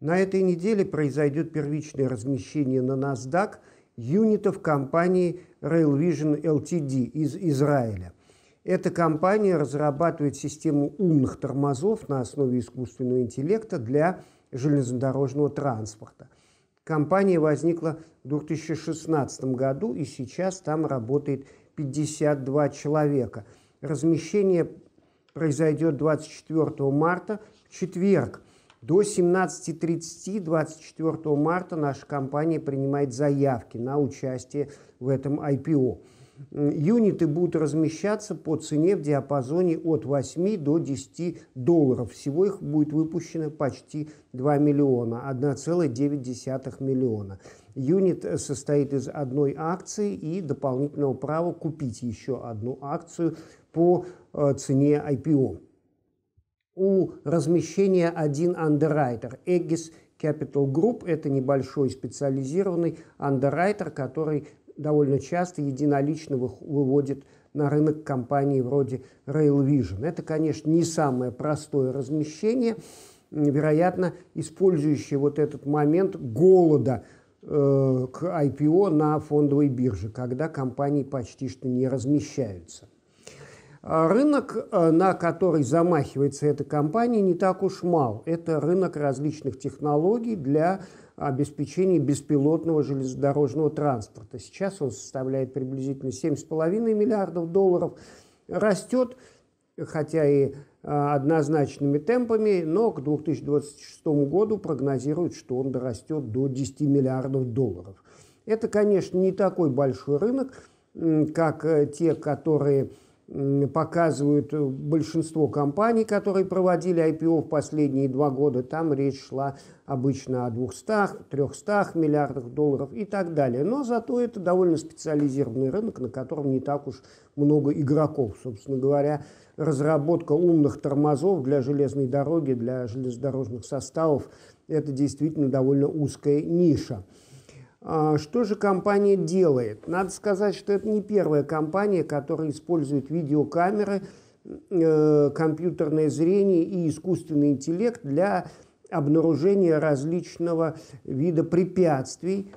На этой неделе произойдет первичное размещение на NASDAQ юнитов компании Rail Vision Ltd из Израиля. Эта компания разрабатывает систему умных тормозов на основе искусственного интеллекта для железнодорожного транспорта. Компания возникла в 2016 году, и сейчас там работает 52 человека. Размещение произойдет 24 марта в четверг. До 17.30 24 марта наша компания принимает заявки на участие в этом IPO. Юниты будут размещаться по цене в диапазоне от 8 до 10 долларов. Всего их будет выпущено почти 2 миллиона, 1,9 миллиона. Юнит состоит из одной акции и дополнительного права купить еще одну акцию по э, цене IPO. У размещения один андеррайтер. Aegis Capital Group – это небольшой специализированный андеррайтер, который довольно часто единолично выводит на рынок компании вроде Rail Vision. Это, конечно, не самое простое размещение, вероятно, использующее вот этот момент голода э, к IPO на фондовой бирже, когда компании почти что не размещаются. А рынок, э, на который замахивается эта компания, не так уж мал. Это рынок различных технологий для обеспечения беспилотного железнодорожного транспорта. Сейчас он составляет приблизительно 7,5 миллиардов долларов. Растет, хотя и а, однозначными темпами, но к 2026 году прогнозируют, что он дорастет до 10 миллиардов долларов. Это, конечно, не такой большой рынок, как э, те, которые показывают э, большинство компаний, которые проводили IPO в последние два года. Там речь шла обычно о 200, 300 миллиардах долларов и так далее. Но зато это довольно специализированный рынок, на котором не так уж много игроков. Собственно говоря, разработка умных тормозов для железной дороги, для железнодорожных составов – это действительно довольно узкая ниша. А, что же компания делает? Надо сказать, что это не первая компания, которая использует видеокамеры, э, компьютерное зрение и искусственный интеллект для обнаружения различного вида препятствий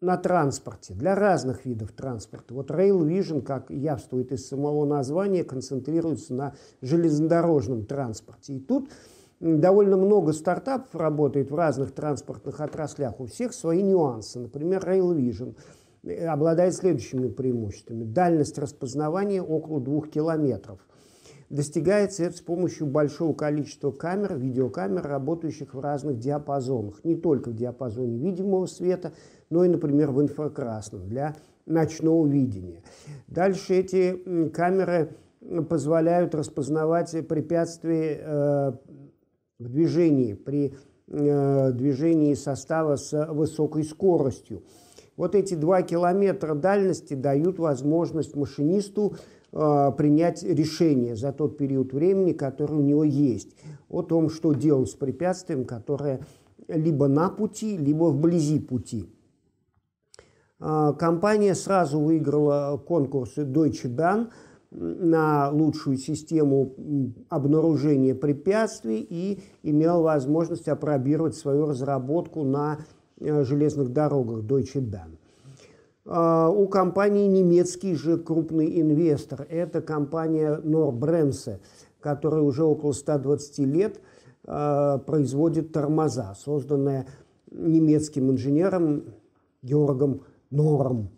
на транспорте, для разных видов транспорта. Вот Rail Vision, как явствует из самого названия, концентрируется на железнодорожном транспорте. И тут довольно много стартапов работает в разных транспортных отраслях. У всех свои нюансы. Например, Rail Vision обладает следующими преимуществами. Дальность распознавания около двух километров. Достигается это с помощью большого количества камер, видеокамер, работающих в разных диапазонах. Не только в диапазоне видимого света, но и, например, в инфракрасном для ночного видения. Дальше эти камеры позволяют распознавать препятствия э, в движении, при э, движении состава с высокой скоростью. Вот эти два километра дальности дают возможность машинисту э, принять решение за тот период времени, который у него есть, о том, что делать с препятствием, которое либо на пути, либо вблизи пути. Э, компания сразу выиграла конкурсы Deutsche Bahn – на лучшую систему обнаружения препятствий и имел возможность опробировать свою разработку на э, железных дорогах Deutsche Bahn. А, у компании немецкий же крупный инвестор. Это компания Norbrense, которая уже около 120 лет э, производит тормоза, созданная немецким инженером Георгом Нором.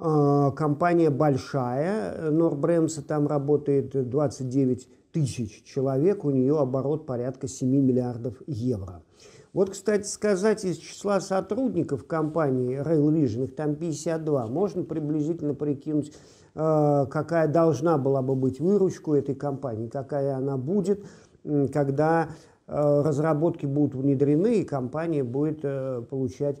А, компания большая, Норбремса, там работает 29 тысяч человек, у нее оборот порядка 7 миллиардов евро. Вот, кстати сказать, из числа сотрудников компании Rail Vision, их там 52, можно приблизительно прикинуть, а, какая должна была бы быть выручка этой компании, какая она будет, когда а, разработки будут внедрены, и компания будет э, получать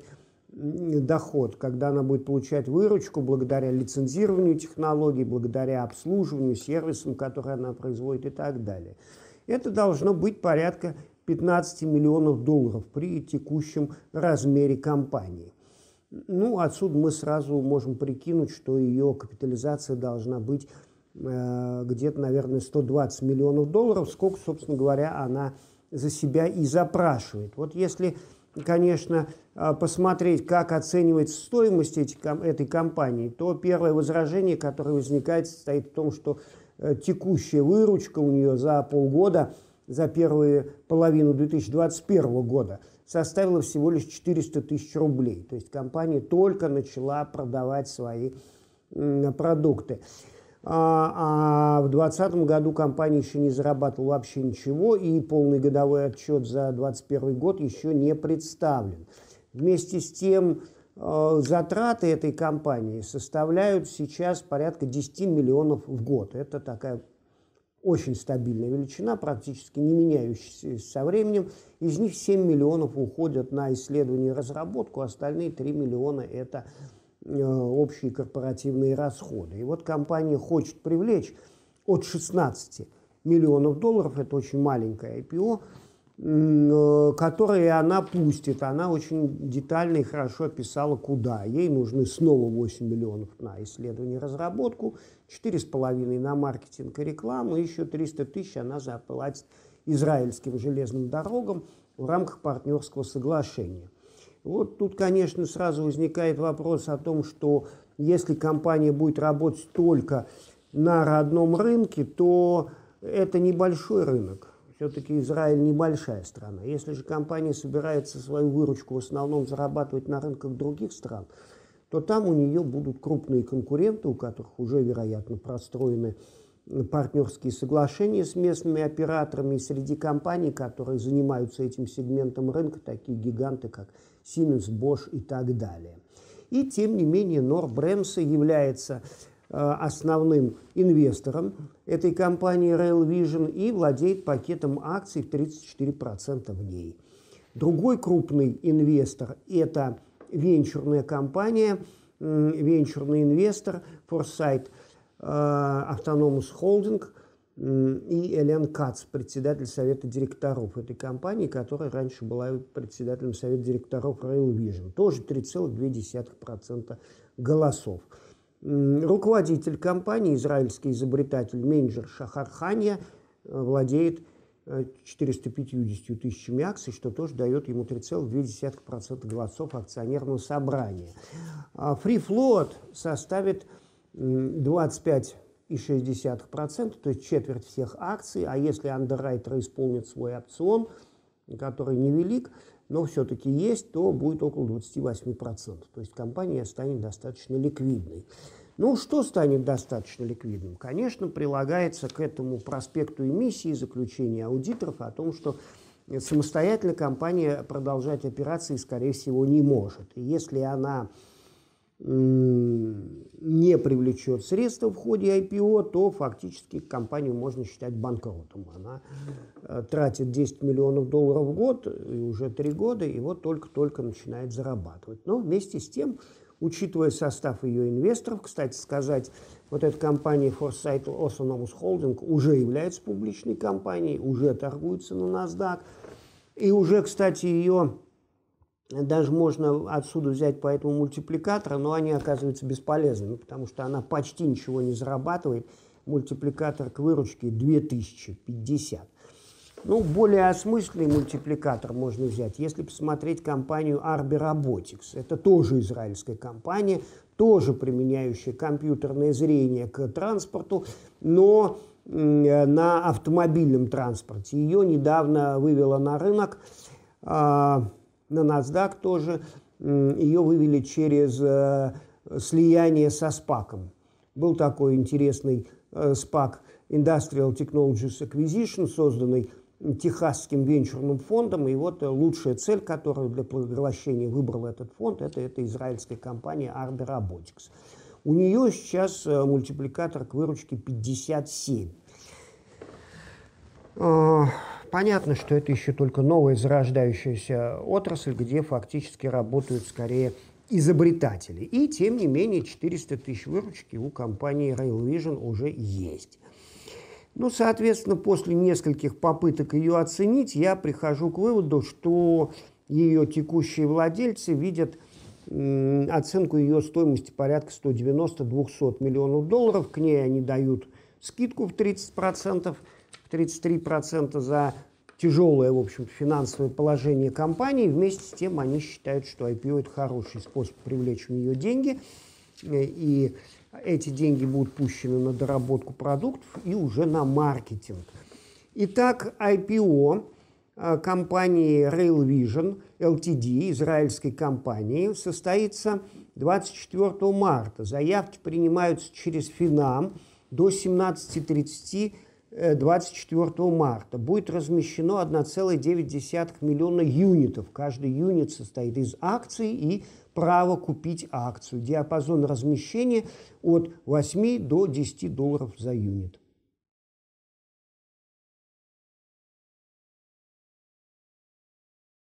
доход, когда она будет получать выручку благодаря лицензированию технологий, благодаря обслуживанию, сервисам, которые она производит и так далее. Это должно быть порядка 15 миллионов долларов при текущем размере компании. Ну, отсюда мы сразу можем прикинуть, что ее капитализация должна быть э, где-то, наверное, 120 миллионов долларов, сколько, собственно говоря, она за себя и запрашивает. Вот если, конечно, а, посмотреть, как оценивается стоимость этой компании, то первое возражение, которое возникает, состоит в том, что э, текущая выручка у нее за полгода, за первую половину 2021 года составила всего лишь 400 тысяч рублей. То есть компания только начала продавать свои продукты. А, а в 2020 году компания еще не зарабатывала вообще ничего, и полный годовой отчет за 2021 год еще не представлен. Вместе с тем, э, затраты этой компании составляют сейчас порядка 10 миллионов в год. Это такая очень стабильная величина, практически не меняющаяся со временем. Из них 7 миллионов уходят на исследование и разработку, остальные 3 миллиона – это общие корпоративные расходы. И вот компания хочет привлечь от 16 миллионов долларов, это очень маленькое IPO, э, которые она пустит. Она очень детально и хорошо описала, куда. Ей нужны снова 8 миллионов на исследование и разработку, 4,5 на маркетинг и рекламу, и еще 300 тысяч она заплатит израильским железным дорогам в рамках партнерского соглашения. Вот тут, конечно, сразу возникает вопрос о том, что если компания будет работать только на родном рынке, то это небольшой рынок. Все-таки Израиль небольшая страна. Если же компания собирается свою выручку в основном зарабатывать на рынках других стран, то там у нее будут крупные конкуренты, у которых уже, вероятно, простроены партнерские соглашения с местными операторами. И среди компаний, которые занимаются этим сегментом рынка, такие гиганты, как Siemens, Bosch и так далее. И тем не менее Норбремса является э, основным инвестором этой компании Rail Vision и владеет пакетом акций в 34% в ней. Другой крупный инвестор – это венчурная компания, венчурный инвестор Foresight э, Autonomous Holding – и Элен Кац, председатель совета директоров этой компании, которая раньше была председателем совета директоров Rail Vision. Тоже 3,2% голосов. Руководитель компании, израильский изобретатель, менеджер Шахар Ханья, э, владеет 450 э, тысячами акций, что тоже дает ему 3,2% голосов акционерного собрания. А free float составит 25 0,6%, то есть четверть всех акций, а если андеррайтеры исполнят свой опцион, который невелик, но все-таки есть, то будет около 28%. То есть компания станет достаточно ликвидной. Ну, что станет достаточно ликвидным? Конечно, прилагается к этому проспекту эмиссии заключение аудиторов о том, что самостоятельно компания продолжать операции, скорее всего, не может. И если она не привлечет средства в ходе IPO, то фактически компанию можно считать банкротом. Она э, тратит 10 миллионов долларов в год, и уже три года, и вот только-только начинает зарабатывать. Но вместе с тем, учитывая состав ее инвесторов, кстати сказать, вот эта компания Foresight Autonomous Holding уже является публичной компанией, уже торгуется на NASDAQ, и уже, кстати, ее даже можно отсюда взять по этому мультипликатора, но они оказываются бесполезными, потому что она почти ничего не зарабатывает. Мультипликатор к выручке 2050. Ну, более осмысленный мультипликатор можно взять, если посмотреть компанию Arby Robotics. Это тоже израильская компания, тоже применяющая компьютерное зрение к транспорту, но на автомобильном транспорте. Ее недавно вывела на рынок а, на NASDAQ тоже. Ее вывели через э, слияние со СПАКом. Был такой интересный э, СПАК Industrial Technologies Acquisition, созданный Техасским венчурным фондом, и вот э, лучшая цель, которую для поглощения выбрал этот фонд, это, это израильская компания Arbe Robotics. У нее сейчас мультипликатор к выручке 57. Понятно, что это еще только новая зарождающаяся отрасль, где фактически работают скорее изобретатели. И, тем не менее, 400 тысяч выручки у компании Rail Vision уже есть. Ну, соответственно, после нескольких попыток ее оценить, я прихожу к выводу, что ее текущие владельцы видят оценку ее стоимости порядка 190-200 миллионов долларов. К ней они дают скидку в 30%. 33% за тяжелое, в общем финансовое положение компании. Вместе с тем они считают, что IPO – это хороший способ привлечь в нее деньги. Э, и эти деньги будут пущены на доработку продуктов и уже на маркетинг. Итак, IPO э, компании Rail Vision Ltd, израильской компании, состоится 24 марта. Заявки принимаются через Финам до 17.30 24 э, марта будет размещено 1,9 миллиона юнитов. Каждый юнит состоит из акций и права купить акцию. Диапазон размещения от 8 до 10 долларов за юнит.